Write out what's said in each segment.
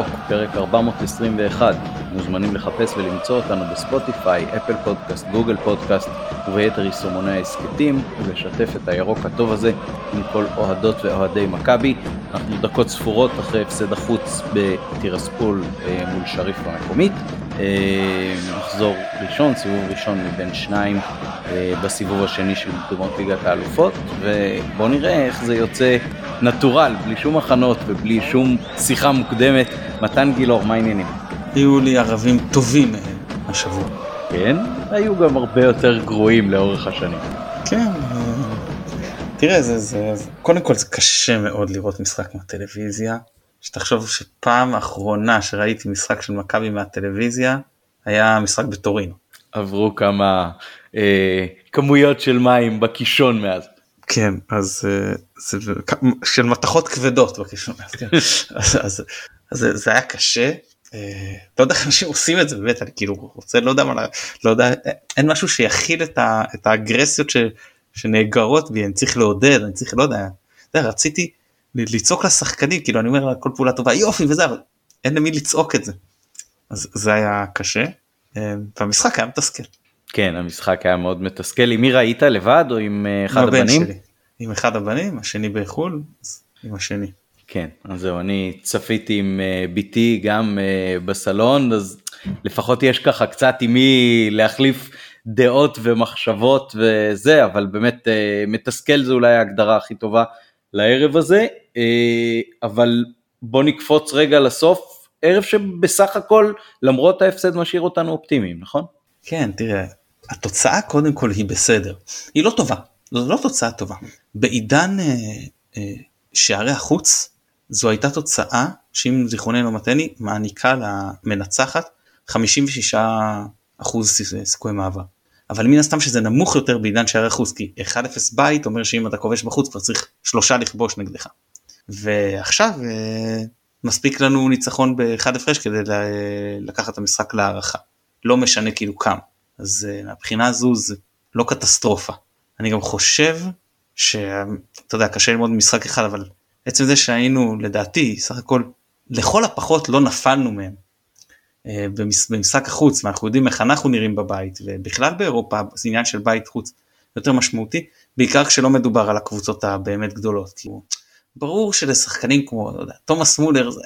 ירוק, פרק 421. מוזמנים לחפש ולמצוא אותנו בספוטיפיי, אפל פודקאסט, גוגל פודקאסט וביתר יישומוני ההסכתים, ולשתף את הירוק הטוב הזה עם כל אוהדות ואוהדי מכבי. אנחנו דקות ספורות אחרי הפסד החוץ בטירספול אה, מול שריף המקומית. אה, מחזור ראשון, סיבוב ראשון מבין שניים אה, בסיבוב השני של מוקדמות ליגת האלופות, ובואו נראה איך זה יוצא נטורל, בלי שום הכנות ובלי שום שיחה מוקדמת. מתן גילאור, מה העניינים? היו לי ערבים טובים השבוע. כן? היו גם הרבה יותר גרועים לאורך השנים. כן, תראה, זה, זה, זה, קודם כל זה קשה מאוד לראות משחק מהטלוויזיה. שתחשוב שפעם אחרונה שראיתי משחק של מכבי מהטלוויזיה היה משחק בטורינו. עברו כמה אה, כמויות של מים בקישון מאז. כן, אז אה, זה של מתכות כבדות בקישון מאז, כן. אז, אז, אז זה היה קשה. אה, לא יודע איך אנשים עושים את זה באמת אני כאילו רוצה לא יודע מה לא יודע אין משהו שיכיל את, ה, את האגרסיות ש, שנאגרות בי אני צריך לעודד אני צריך לא יודע, יודע רציתי לצעוק לשחקנים כאילו אני אומר כל פעולה טובה יופי וזה אבל אין למי לצעוק את זה. אז זה היה קשה אה, והמשחק היה מתסכל. כן המשחק היה מאוד מתסכל עם מי ראית לבד או עם אה, אחד הבנים? שלי. עם אחד הבנים השני בחו"ל אז עם השני. כן אז זהו אני צפיתי עם אה, ביתי גם בסלון אז לפחות יש ככה קצת עם מי להחליף דעות ומחשבות וזה אבל באמת מתסכל זה אולי ההגדרה הכי טובה לערב הזה, אה, אבל בוא נקפוץ רגע לסוף, ערב שבסך הכל למרות ההפסד משאיר אותנו אופטימיים, נכון? כן, תראה, התוצאה קודם כל היא בסדר, היא לא טובה, זו לא תוצאה טובה. בעידן אה, אה, שערי החוץ, זו הייתה תוצאה שאם זיכרוני לא מתני, מעניקה למנצחת 56 אחוז סיכוי מעבר. אבל מן הסתם שזה נמוך יותר בעידן שערי חוץ כי 1-0 בית אומר שאם אתה כובש בחוץ כבר צריך שלושה לכבוש נגדך. ועכשיו אה, מספיק לנו ניצחון באחד הפרש כדי לקחת את המשחק להערכה. לא משנה כאילו כמה. אז אה, מהבחינה הזו זה לא קטסטרופה. אני גם חושב שאתה יודע קשה ללמוד משחק אחד אבל עצם זה שהיינו לדעתי סך הכל לכל הפחות לא נפלנו מהם אה, במשחק החוץ ואנחנו יודעים איך אנחנו נראים בבית ובכלל באירופה זה עניין של בית חוץ יותר משמעותי בעיקר כשלא מדובר על הקבוצות הבאמת גדולות. כאילו, ברור שלשחקנים כמו לא יודע, תומאס מולר זה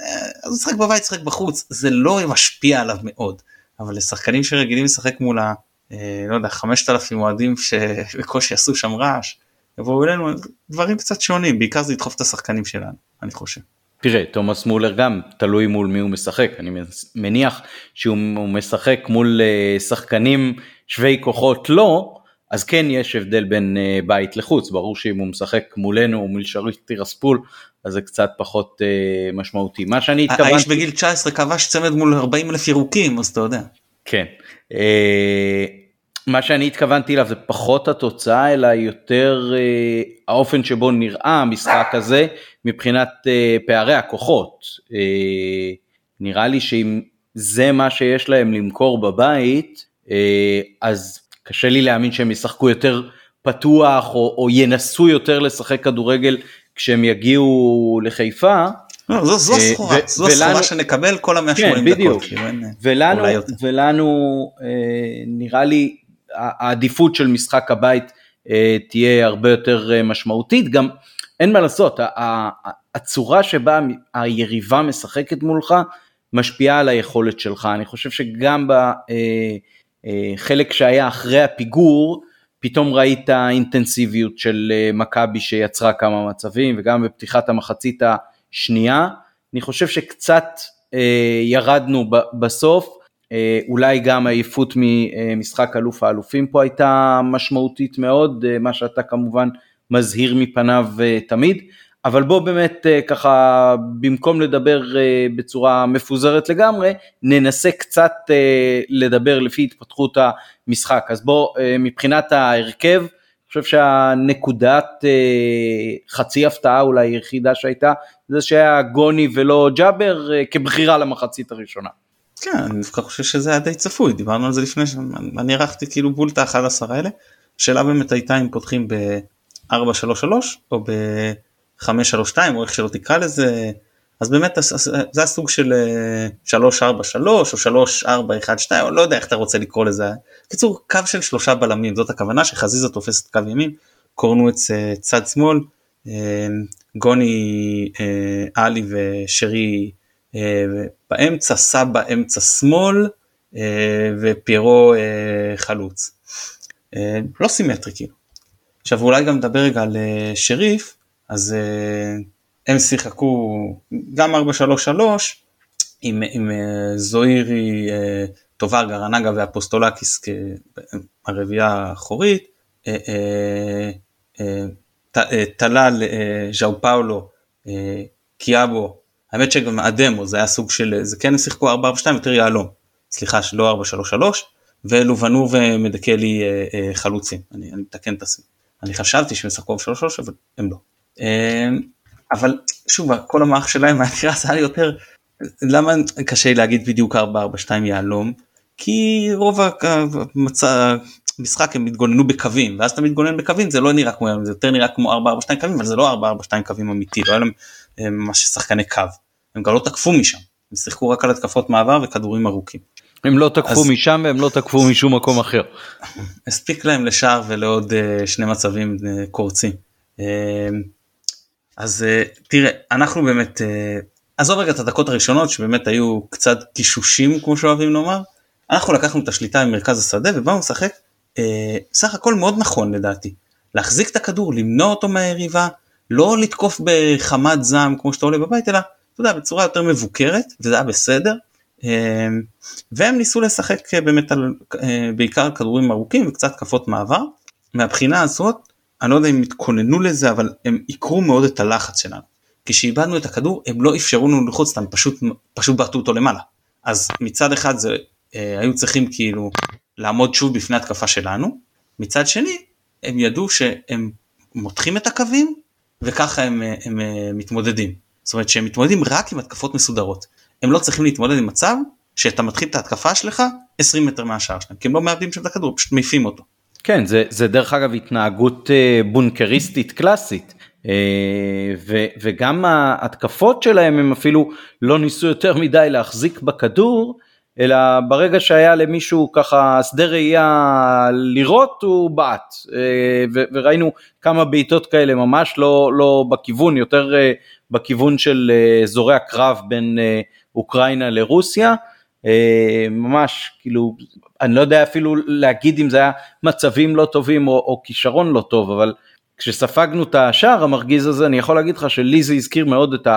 משחק בבית משחק בחוץ זה לא משפיע עליו מאוד אבל לשחקנים שרגילים לשחק מול ה... אה, לא יודע 5,000 אוהדים שבקושי עשו שם רעש יבואו אלינו דברים קצת שונים בעיקר זה ידחוף את השחקנים שלנו אני חושב. תראה, תומאס מולר גם תלוי מול מי הוא משחק, אני מניח שהוא משחק מול אה, שחקנים שווי כוחות לא, אז כן יש הבדל בין אה, בית לחוץ, ברור שאם הוא משחק מולנו או מול שריף טירספול, אז זה קצת פחות אה, משמעותי. מה שאני התכוונתי... האיש בגיל 19 כבש צמד מול 40 אלף ירוקים, אז אתה יודע. כן. מה שאני התכוונתי אליו זה פחות התוצאה אלא יותר אה, האופן שבו נראה המשחק הזה מבחינת אה, פערי הכוחות. אה, נראה לי שאם זה מה שיש להם למכור בבית אה, אז קשה לי להאמין שהם ישחקו יותר פתוח או, או ינסו יותר לשחק כדורגל כשהם יגיעו לחיפה. לא, זו, זו אה, סחורה, זו סחורה שנקבל כל המאה שמונים כן, דקות. כאילו, ולנו, ולנו אה, נראה לי העדיפות של משחק הבית אה, תהיה הרבה יותר אה, משמעותית, גם אין מה לעשות, הצורה שבה היריבה משחקת מולך משפיעה על היכולת שלך, אני חושב שגם בחלק אה, שהיה אחרי הפיגור, פתאום ראית אינטנסיביות של מכבי שיצרה כמה מצבים וגם בפתיחת המחצית השנייה, אני חושב שקצת ירדנו בסוף, אה, אולי גם עייפות ממשחק אלוף האלופים פה הייתה משמעותית מאוד, אה, מה שאתה כמובן מזהיר מפניו אה, תמיד, אבל בוא באמת ככה במקום לדבר בצורה מפוזרת לגמרי, ננסה קצת לדבר לפי התפתחות המשחק. אז בוא מבחינת ההרכב, אני חושב שהנקודת חצי הפתעה אולי היחידה שהייתה, זה שהיה גוני ולא ג'אבר כבחירה למחצית הראשונה. כן, אני דווקא חושב שזה היה די צפוי, דיברנו על זה לפני שאני ערכתי כאילו בול את ה-11 האלה. השאלה באמת הייתה אם פותחים ב-433 או ב-532 או איך שלא תקרא לזה. אז באמת זה הסוג של 343 או 3412 או לא יודע איך אתה רוצה לקרוא לזה. קיצור קו של שלושה בלמים זאת הכוונה שחזיזה תופסת קו ימין קורנווץ צד שמאל גוני עלי ושרי באמצע סבא אמצע שמאל ופיירו חלוץ. לא סימטרי כאילו. עכשיו אולי גם נדבר רגע על שריף אז הם שיחקו גם 4-3-3 עם, עם אה, זוהירי, אה, טובר, גרנגה ואפוסטולקיס כרביעייה האחורית, טלל, ז'או פאולו, קיאבו, האמת שגם אדמו זה היה סוג של, זה כן שיחקו 4-4-2 יותר יהלום, סליחה שלא 4-3-3 ולובנו ומדקלי חלוצים, אני, אני מתקן את עצמי, אני חשבתי שהם ישחקו 3-3 אבל הם לא. אבל שוב כל המערך שלהם מהקריאה היה לי יותר למה קשה להגיד בדיוק 4-4-2 יהלום כי רוב המשחק הם התגוננו בקווים ואז אתה מתגונן בקווים זה לא נראה כמו זה יותר נראה כמו 4-4-2 קווים אבל זה לא 4-4-2 קווים אמיתי לא היה להם ממש שחקני קו הם גם לא תקפו משם הם שיחקו רק על התקפות מעבר וכדורים ארוכים. הם לא תקפו אז... משם והם לא תקפו משום מקום אחר. הספיק להם לשער ולעוד uh, שני מצבים uh, קורצים. אז uh, תראה אנחנו באמת uh, עזוב רגע את הדקות הראשונות שבאמת היו קצת קישושים כמו שאוהבים לומר אנחנו לקחנו את השליטה ממרכז השדה ובאנו לשחק uh, סך הכל מאוד נכון לדעתי. להחזיק את הכדור למנוע אותו מהיריבה לא לתקוף בחמת זעם כמו שאתה עולה בבית אלא אתה יודע בצורה יותר מבוקרת וזה היה בסדר. uh, והם ניסו לשחק באמת על uh, בעיקר כדורים ארוכים וקצת תקפות מעבר. מהבחינה הזאת אני לא יודע אם התכוננו לזה אבל הם עיקרו מאוד את הלחץ שלנו. כשאיבדנו את הכדור הם לא אפשרו לנו לחוץ אותם פשוט פשוט בעטו אותו למעלה. אז מצד אחד זה אה, היו צריכים כאילו לעמוד שוב בפני התקפה שלנו מצד שני הם ידעו שהם מותחים את הקווים וככה הם, הם, הם אה, מתמודדים. זאת אומרת שהם מתמודדים רק עם התקפות מסודרות. הם לא צריכים להתמודד עם מצב שאתה מתחיל את ההתקפה שלך 20 מטר מהשער שלהם כי הם לא מאבדים שם את הכדור פשוט מעיפים אותו. כן, זה, זה דרך אגב התנהגות אה, בונקריסטית קלאסית. אה, ו, וגם ההתקפות שלהם הם אפילו לא ניסו יותר מדי להחזיק בכדור, אלא ברגע שהיה למישהו ככה שדה ראייה לראות הוא בעט אה, וראינו כמה בעיטות כאלה ממש לא, לא בכיוון יותר בכיוון של אזורי הקרב בין אוקראינה לרוסיה ממש כאילו אני לא יודע אפילו להגיד אם זה היה מצבים לא טובים או, או כישרון לא טוב, אבל כשספגנו את השער המרגיז הזה, אני יכול להגיד לך שלי זה הזכיר מאוד את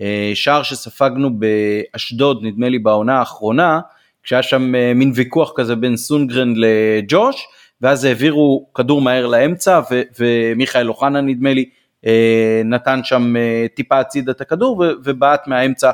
השער שספגנו באשדוד, נדמה לי בעונה האחרונה, כשהיה שם אה, מין ויכוח כזה בין סונגרן לג'וש, ואז העבירו כדור מהר לאמצע, ו- ומיכאל אוחנה נדמה לי אה, נתן שם אה, טיפה הצידה את הכדור ובעט מהאמצע אה,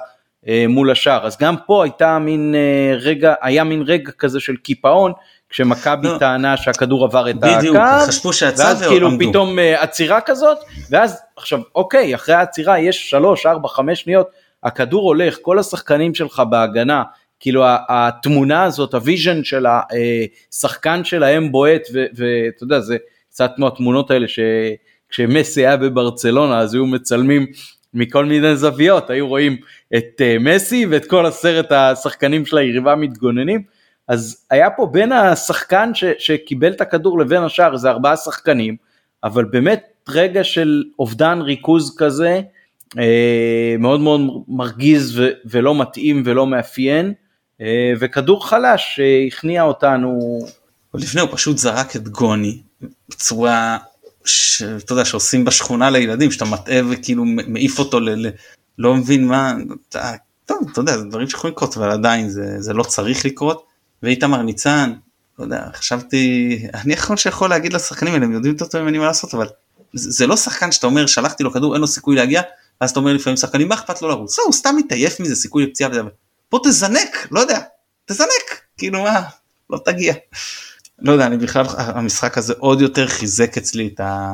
מול השאר אז גם פה הייתה מין אה, רגע היה מין רגע כזה של קיפאון כשמכבי לא. טענה שהכדור עבר את בדיוק, הקו, חשבו שעצר ואז כאילו עמדו. פתאום אה, עצירה כזאת ואז עכשיו אוקיי אחרי העצירה יש 3 4 5 שניות הכדור הולך כל השחקנים שלך בהגנה כאילו התמונה הזאת ה vision של השחקן שלהם בועט ואתה יודע זה קצת כמו התמונות האלה שכשמסי היה בברצלונה אז היו מצלמים מכל מיני זוויות, היו רואים את אה, מסי ואת כל עשרת השחקנים של היריבה מתגוננים, אז היה פה בין השחקן ש, שקיבל את הכדור לבין השאר איזה ארבעה שחקנים, אבל באמת רגע של אובדן ריכוז כזה, אה, מאוד מאוד מרגיז ו, ולא מתאים ולא מאפיין, אה, וכדור חלש שהכניע אותנו. לפני הוא פשוט זרק את גוני בצורה שאתה יודע שעושים בשכונה לילדים שאתה מטעה וכאילו מעיף אותו ל... לא מבין מה אתה, טוב אתה יודע זה דברים שיכולים לקרות אבל עדיין זה, זה לא צריך לקרות ואיתמר ניצן לא יודע חשבתי אני יכול שיכול להגיד לשחקנים האלה הם יודעים יותר ממני מה לעשות אבל זה, זה לא שחקן שאתה אומר שלחתי לו כדור אין לו סיכוי להגיע ואז אתה אומר לפעמים שחקנים מה אכפת לו לרוץ הוא סתם מתעייף מזה סיכוי לפציעה בוא תזנק לא יודע תזנק כאילו מה לא תגיע. לא יודע, אני בכלל, המשחק הזה עוד יותר חיזק אצלי את ה...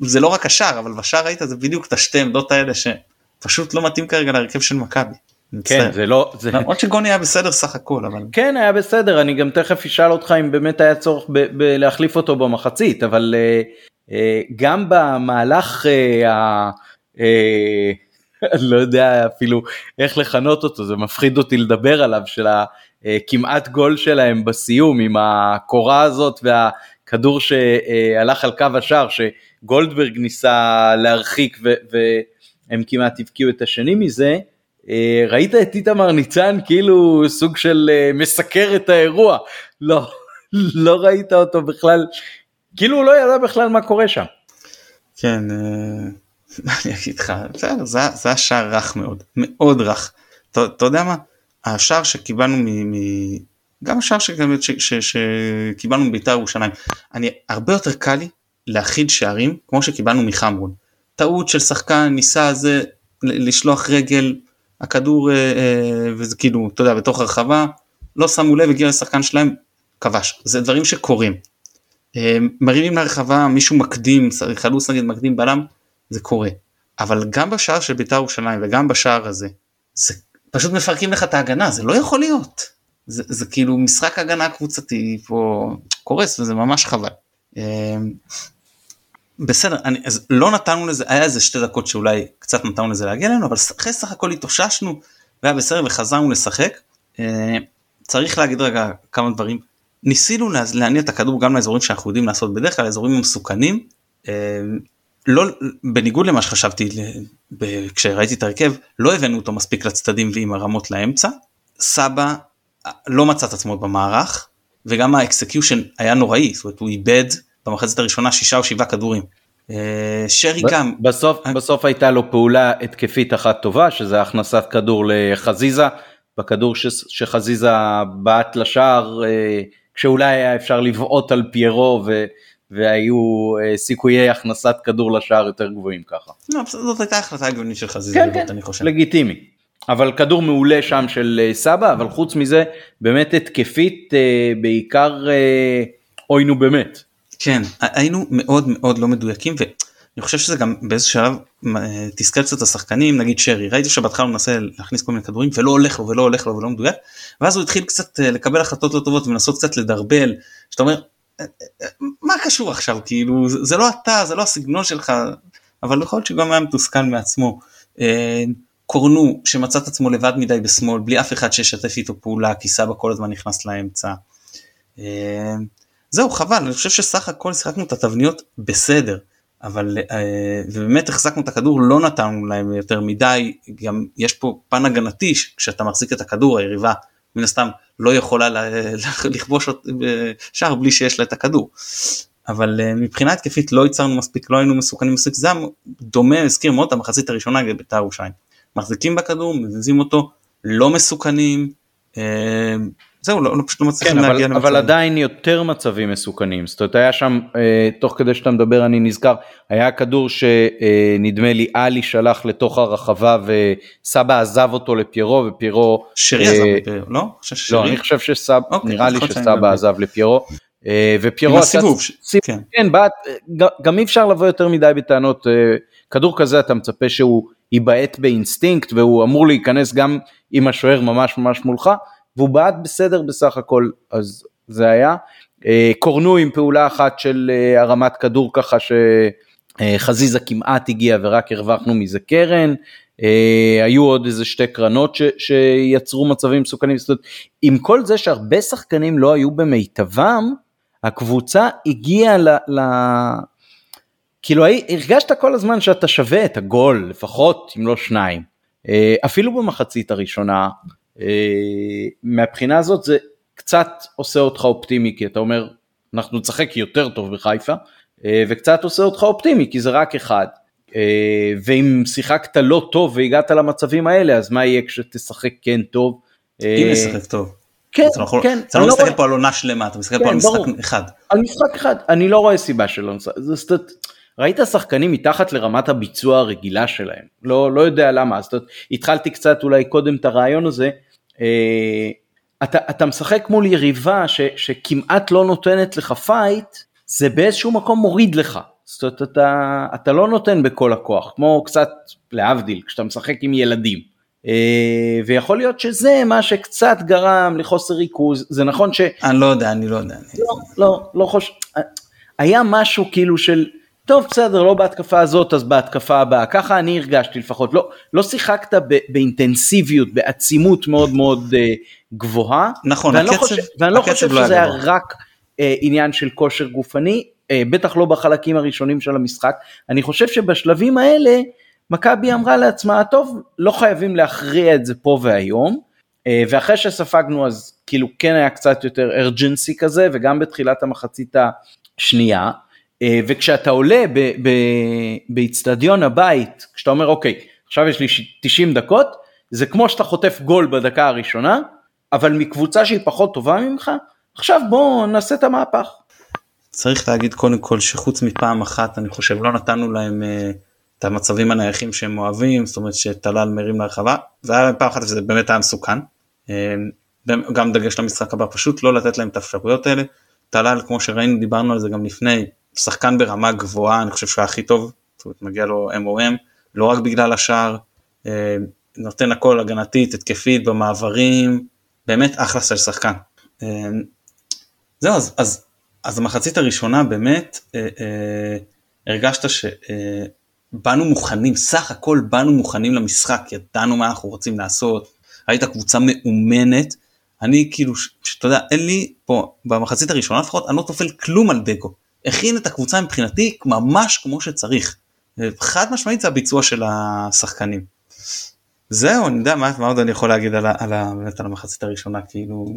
זה לא רק השער, אבל בשער ראית זה בדיוק את השתי עמדות האלה שפשוט לא מתאים כרגע להרכב של מכבי. כן, זה לא... זה... למרות שגוני היה בסדר סך הכל, אבל... כן, היה בסדר, אני גם תכף אשאל אותך אם באמת היה צורך להחליף אותו במחצית, אבל uh, uh, גם במהלך uh, אני לא יודע אפילו איך לכנות אותו, זה מפחיד אותי לדבר עליו, של הכמעט גול שלהם בסיום עם הקורה הזאת והכדור שהלך על קו השער שגולדברג ניסה להרחיק והם כמעט הבקיעו את השני מזה. אה, ראית את איתמר ניצן כאילו סוג של אה, מסקר את האירוע, לא, לא ראית אותו בכלל, כאילו הוא לא ידע בכלל מה קורה שם. כן, אה, מה אני אגיד לך, בסדר, זה, היה שער רך מאוד, מאוד רך. אתה יודע מה, השער שקיבלנו מ... גם השער שקיבלנו מבית"ר ירושלים, אני, הרבה יותר קל לי להכיל שערים כמו שקיבלנו מחמרון. טעות של שחקן ניסה זה לשלוח רגל, הכדור, אה, אה, וזה כאילו, אתה יודע, בתוך הרחבה, לא שמו לב, הגיע לשחקן שלהם, כבש. זה דברים שקורים. אה, מרימים לרחבה, מישהו מקדים, חלוץ נגיד מקדים בלם, זה קורה. אבל גם בשער של בית"ר ירושלים וגם בשער הזה, זה פשוט מפרקים לך את ההגנה, זה לא יכול להיות. זה, זה כאילו משחק הגנה קבוצתי פה קורס וזה ממש חבל. בסדר, אני, אז לא נתנו לזה, היה איזה שתי דקות שאולי קצת נתנו לזה להגיע אלינו, אבל אחרי סך הכל התאוששנו והיה בסדר וחזרנו לשחק. אה, צריך להגיד רגע כמה דברים. ניסינו להניע את הכדור גם לאזורים שאנחנו יודעים לעשות בדרך כלל, האזורים המסוכנים. אה, לא, בניגוד למה שחשבתי כשראיתי את ההרכב, לא הבאנו אותו מספיק לצדדים ועם הרמות לאמצע. סבא לא מצא את עצמו במערך, וגם ה execution היה נוראי, זאת אומרת הוא איבד במחצית הראשונה שישה או שבעה כדורים. אה, שרי גם. בסוף, אה? בסוף הייתה לו פעולה התקפית אחת טובה שזה הכנסת כדור לחזיזה בכדור ש, שחזיזה בעט לשער אה, כשאולי היה אפשר לבעוט על פיירו ו, והיו סיכויי הכנסת כדור לשער יותר גבוהים ככה. לא, זאת הייתה החלטה הגיונית של חזיזה, כן, כן, אני חושב. לגיטימי. אבל כדור מעולה שם של סבא אבל חוץ מזה באמת התקפית בעיקר אוי נו באמת. כן, היינו מאוד מאוד לא מדויקים ואני חושב שזה גם באיזה שלב תסכל קצת את השחקנים, נגיד שרי, ראיתי שבהתחלה הוא מנסה להכניס כל מיני כדורים ולא הולך לו ולא הולך לו ולא מדויק, ואז הוא התחיל קצת אה, לקבל החלטות לא טובות ולנסות קצת לדרבל, שאתה אומר, אה, אה, מה קשור עכשיו, כאילו, זה לא אתה, זה לא הסגנון שלך, אבל יכול להיות שגם היה מתוסכל מעצמו. קורנו שמצא את עצמו לבד מדי בשמאל בלי אף אחד שישתף איתו פעולה כי סבא כל הזמן נכנס לאמצע. זהו חבל אני חושב שסך הכל שיחקנו את התבניות בסדר אבל אה, ובאמת החזקנו את הכדור לא נתנו להם יותר מדי גם יש פה פן הגנתי כשאתה מחזיק את הכדור היריבה מן הסתם לא יכולה לכבוש שער בלי שיש לה את הכדור. אבל אה, מבחינה התקפית לא ייצרנו מספיק לא היינו מסוכנים מספיק זה דומה הזכיר מאוד את המחצית הראשונה בית"ר ירושלים. מחזיקים בכדור מזיזים אותו לא מסוכנים אה, זהו, לא, לא פשוט לא מצליחים כן, להגיע למצבים. אבל עדיין יותר מצבים מסוכנים, זאת אומרת היה שם, אה, תוך כדי שאתה מדבר אני נזכר, היה כדור שנדמה לי עלי שלח לתוך הרחבה וסבא עזב אותו לפיירו ופיירו... שרי אה, עזב לפיירו, לא? לא, אני חושב שסבא, אוקיי, נראה לי שסבא עזב לפיירו. אה, ופיירו... עם הסיבוב. סיב... כן, כן באת, גם אי אפשר לבוא יותר מדי בטענות, אה, כדור כזה אתה מצפה שהוא ייבעט באינסטינקט והוא אמור להיכנס גם עם השוער ממש ממש מולך. והוא בעט בסדר בסך הכל, אז זה היה. אה, קורנו עם פעולה אחת של אה, הרמת כדור ככה שחזיזה כמעט הגיע ורק הרווחנו מזה קרן. אה, היו עוד איזה שתי קרנות ש, שיצרו מצבים מסוכנים, זאת אומרת, עם כל זה שהרבה שחקנים לא היו במיטבם, הקבוצה הגיעה ל... ל... כאילו הרגשת כל הזמן שאתה שווה את הגול, לפחות אם לא שניים. אפילו במחצית הראשונה, אה, מהבחינה הזאת זה קצת עושה אותך אופטימי כי אתה אומר אנחנו נשחק יותר טוב בחיפה אה, וקצת עושה אותך אופטימי כי זה רק אחד אה, ואם שיחקת לא טוב והגעת למצבים האלה אז מה יהיה כשתשחק כן טוב. אם נשחק טוב. כן, לא כן. אתה לא מסתכל פה על עונה שלמה, אתה מסתכל כן, פה על משחק אחד. על משחק אחד, אני לא רואה סיבה שלא נשחק. ראית שחקנים מתחת לרמת הביצוע הרגילה שלהם, לא, לא יודע למה, אז התחלתי קצת אולי קודם את הרעיון הזה, אה, אתה, אתה משחק מול יריבה ש, שכמעט לא נותנת לך פייט, זה באיזשהו מקום מוריד לך, זאת אומרת אתה, אתה לא נותן בכל הכוח, כמו קצת להבדיל, כשאתה משחק עם ילדים. אה, ויכול להיות שזה מה שקצת גרם לחוסר ריכוז, זה נכון ש... אני לא יודע, אני לא יודע. לא, לא, לא חושב, היה משהו כאילו של טוב בסדר לא בהתקפה הזאת אז בהתקפה הבאה. ככה אני הרגשתי לפחות. לא לא שיחקת ב, באינטנסיביות בעצימות מאוד מאוד uh, גבוהה. נכון ואני הקצב, לא חושב, ואני לא חושב לא שזה היה רק uh, עניין של כושר גופני uh, בטח לא בחלקים הראשונים של המשחק. אני חושב שבשלבים האלה מכבי אמרה לעצמה טוב לא חייבים להכריע את זה פה והיום. uh, ואחרי שספגנו אז כאילו כן היה קצת יותר ארג'נסי כזה וגם בתחילת המחצית השנייה. אה, וכשאתה עולה באיצטדיון הבית, כשאתה אומר אוקיי, עכשיו יש לי 90 דקות, זה כמו שאתה חוטף גול בדקה הראשונה, אבל מקבוצה שהיא פחות טובה ממך, עכשיו בוא נעשה את המהפך. צריך להגיד קודם כל שחוץ מפעם אחת אני חושב לא נתנו להם uh, את המצבים הנייחים שהם אוהבים, זאת אומרת שטלל מרים להרחבה, זה היה פעם אחת שזה באמת היה מסוכן. Uh, גם דגש למשחק הבא פשוט לא לתת להם את האפשרויות האלה. טלל כמו שראינו דיברנו על זה גם לפני שחקן ברמה גבוהה, אני חושב שהוא הכי טוב, זאת אומרת מגיע לו MOM, לא רק בגלל השער, אה, נותן הכל הגנתית, התקפית, במעברים, באמת אחלה של שחקן. אה, זהו, אז, אז, אז המחצית הראשונה באמת אה, הרגשת שבאנו מוכנים, סך הכל באנו מוכנים למשחק, ידענו מה אנחנו רוצים לעשות, היית קבוצה מאומנת, אני כאילו, שאתה יודע, אין לי פה, במחצית הראשונה לפחות, אני לא תופל כלום על דקו. הכין את הקבוצה מבחינתי ממש כמו שצריך. חד משמעית זה הביצוע של השחקנים. זהו, אני יודע מה, מה עוד אני יכול להגיד על, על, באמת על המחצית הראשונה, כאילו,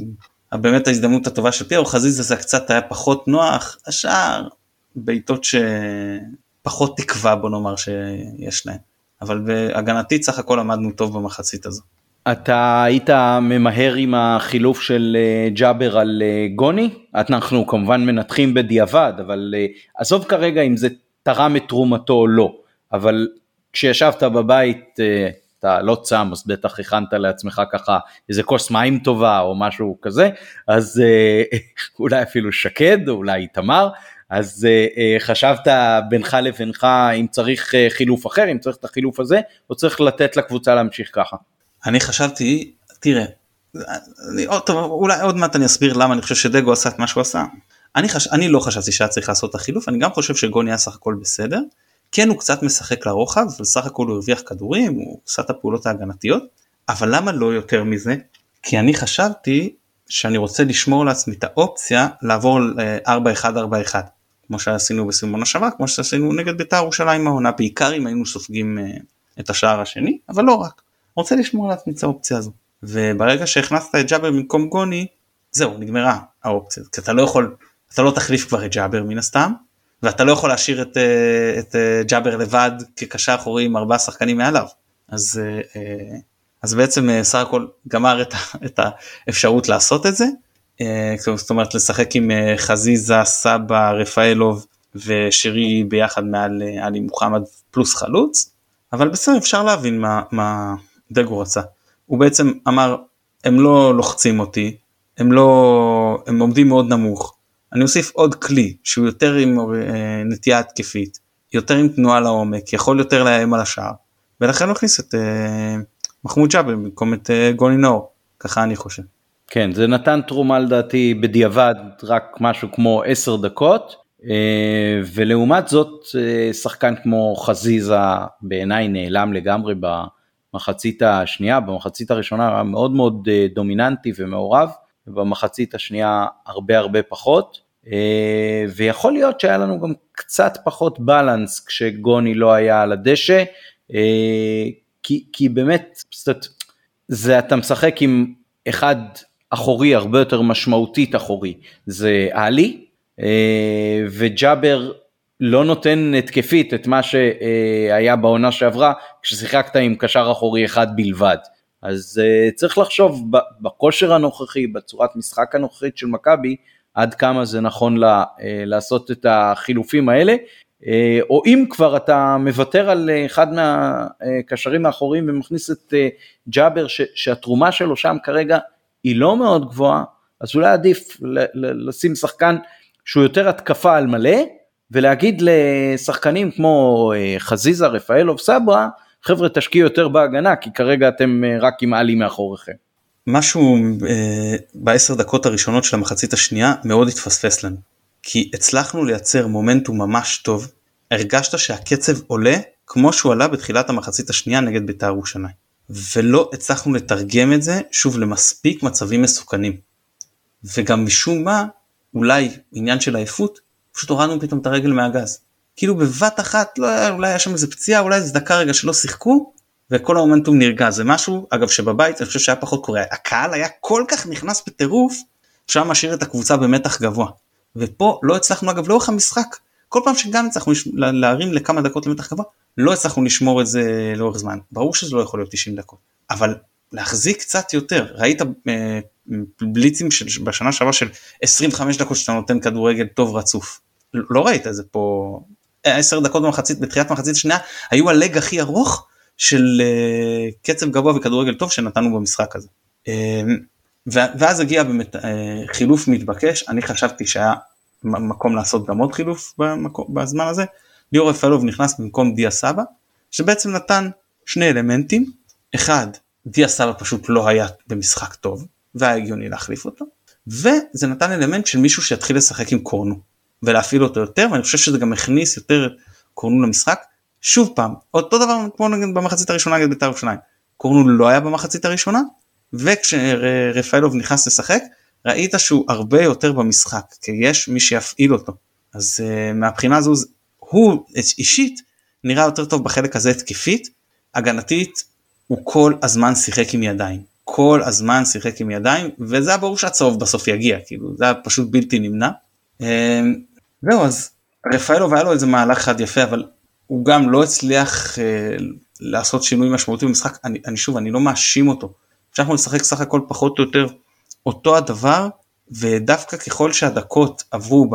באמת ההזדמנות הטובה של פיארו חזיזה זה קצת היה פחות נוח, השאר בעיטות שפחות תקווה בוא נאמר שיש להם. אבל בהגנתית סך הכל עמדנו טוב במחצית הזו. אתה היית ממהר עם החילוף של אה, ג'אבר על אה, גוני? אנחנו כמובן מנתחים בדיעבד, אבל אה, עזוב כרגע אם זה תרם את תרומתו או לא, אבל כשישבת בבית אתה לא צם אז בטח הכנת לעצמך ככה איזה כוס מים טובה או משהו כזה, אז אולי אפילו שקד, אולי איתמר, אז חשבת בינך לבינך אם צריך חילוף אחר, אם צריך את החילוף הזה, או צריך לתת לקבוצה להמשיך ככה. אני חשבתי, תראה, אני, עוד, טוב, אולי עוד מעט אני אסביר למה אני חושב שדגו עשה את מה שהוא עשה. אני, חש, אני לא חשבתי שהיה צריך לעשות את החילוף, אני גם חושב שגוני היה סך הכל בסדר. כן הוא קצת משחק לרוחב, וסך הכל הוא הרוויח כדורים, הוא עשה את הפעולות ההגנתיות, אבל למה לא יותר מזה? כי אני חשבתי שאני רוצה לשמור לעצמי את האופציה לעבור ל-4-1-4-1, כמו שעשינו בסימון השווה, כמו שעשינו נגד בית"ר ירושלים העונה, בעיקר אם היינו סופגים אה, את השער השני, אבל לא רק. רוצה לשמור לעצמי את האופציה הזו. וברגע שהכנסת את ג'אבר במקום גוני, זהו, נגמרה האופציה. כי אתה לא יכול, אתה לא תחליף כבר את ג'אבר מן הסתם, ואתה לא יכול להשאיר את, אה, את אה, ג'אבר לבד כקשר אחורי עם ארבעה שחקנים מעליו. אז, אה, אז בעצם סך הכל גמר את, את האפשרות לעשות את זה. זאת אומרת לשחק עם חזיזה, סבא, רפאלוב ושירי ביחד מעל עלי מוחמד פלוס חלוץ. אבל בסדר אפשר להבין מה, מה, דגו רצה. הוא בעצם אמר הם לא לוחצים אותי, הם לא, הם עומדים מאוד נמוך, אני אוסיף עוד כלי שהוא יותר עם אה, נטייה התקפית, יותר עם תנועה לעומק, יכול יותר לאיים על השער, ולכן הוא הכניס את אה, מחמוד ג'אבל במקום את אה, גולי נאור, ככה אני חושב. כן, זה נתן תרומה לדעתי בדיעבד רק משהו כמו 10 דקות, אה, ולעומת זאת אה, שחקן כמו חזיזה בעיניי נעלם לגמרי ב... במחצית השנייה, במחצית הראשונה היה מאוד מאוד אה, דומיננטי ומעורב, ובמחצית השנייה הרבה הרבה פחות, אה, ויכול להיות שהיה לנו גם קצת פחות בלנס כשגוני לא היה על הדשא, אה, כי, כי באמת, זה אתה משחק עם אחד אחורי הרבה יותר משמעותית אחורי, זה עלי, וג'אבר לא נותן התקפית את מה שהיה בעונה שעברה כששיחקת עם קשר אחורי אחד בלבד. אז uh, צריך לחשוב בכושר הנוכחי, בצורת משחק הנוכחית של מכבי, עד כמה זה נכון לה, uh, לעשות את החילופים האלה, או אם כבר אתה מוותר על אחד מהקשרים האחוריים ומכניס את ג'אבר, שהתרומה שלו שם כרגע היא לא מאוד גבוהה, אז אולי עדיף לשים שחקן שהוא יותר התקפה על מלא, ולהגיד לשחקנים כמו אה, חזיזה, רפאלוב, סברה, חבר'ה תשקיעו יותר בהגנה כי כרגע אתם אה, רק עם עלי מאחוריכם. משהו אה, בעשר דקות הראשונות של המחצית השנייה מאוד התפספס לנו. כי הצלחנו לייצר מומנטום ממש טוב, הרגשת שהקצב עולה כמו שהוא עלה בתחילת המחצית השנייה נגד בית"ר ירושלים. ולא הצלחנו לתרגם את זה שוב למספיק מצבים מסוכנים. וגם משום מה, אולי עניין של עייפות, פשוט הורדנו פתאום את הרגל מהגז. כאילו בבת אחת, לא אולי היה שם איזה פציעה, אולי איזה דקה רגע שלא שיחקו, וכל המומנטום נרגע. זה משהו, אגב, שבבית אני חושב שהיה פחות קורה. הקהל היה כל כך נכנס בטירוף, שהיה משאיר את הקבוצה במתח גבוה. ופה לא הצלחנו, אגב, לאורך המשחק, כל פעם שגם הצלחנו להרים לכמה דקות למתח גבוה, לא הצלחנו לשמור את זה לאורך זמן. ברור שזה לא יכול להיות 90 דקות, אבל להחזיק קצת יותר. ראית אה, בליצים של, בשנה שעברה של 25 דקות שאתה נותן כדורגל טוב רצוף. לא ראית את זה פה. 10 דקות במחצית, בתחילת מחצית שנייה, היו הלג הכי ארוך של אה, קצב גבוה וכדורגל טוב שנתנו במשחק הזה. אה, ואז הגיע באמת חילוף מתבקש, אני חשבתי שהיה מקום לעשות גם עוד חילוף בזמן הזה. ליאור רפאלוב נכנס במקום דיה סבא, שבעצם נתן שני אלמנטים, אחד, דיה סבא פשוט לא היה במשחק טוב, והיה הגיוני להחליף אותו, וזה נתן אלמנט של מישהו שיתחיל לשחק עם קורנו, ולהפעיל אותו יותר, ואני חושב שזה גם הכניס יותר קורנו למשחק. שוב פעם, אותו דבר כמו נגיד במחצית הראשונה נגד בית"ר ירושלים, קורנו לא היה במחצית הראשונה, וכשרפאלוב נכנס לשחק, ראית שהוא הרבה יותר במשחק, כי יש מי שיפעיל אותו. אז uh, מהבחינה הזו הוא אישית נראה יותר טוב בחלק הזה התקפית, הגנתית הוא כל הזמן שיחק עם ידיים, כל הזמן שיחק עם ידיים וזה היה ברור שהצהוב בסוף יגיע, כאילו זה היה פשוט בלתי נמנע. זהו אז רפאלוב היה לו איזה מהלך אחד יפה אבל הוא גם לא הצליח uh, לעשות שינוי משמעותי במשחק, אני, אני שוב אני לא מאשים אותו, אפשר לשחק סך הכל פחות או יותר אותו הדבר ודווקא ככל שהדקות עברו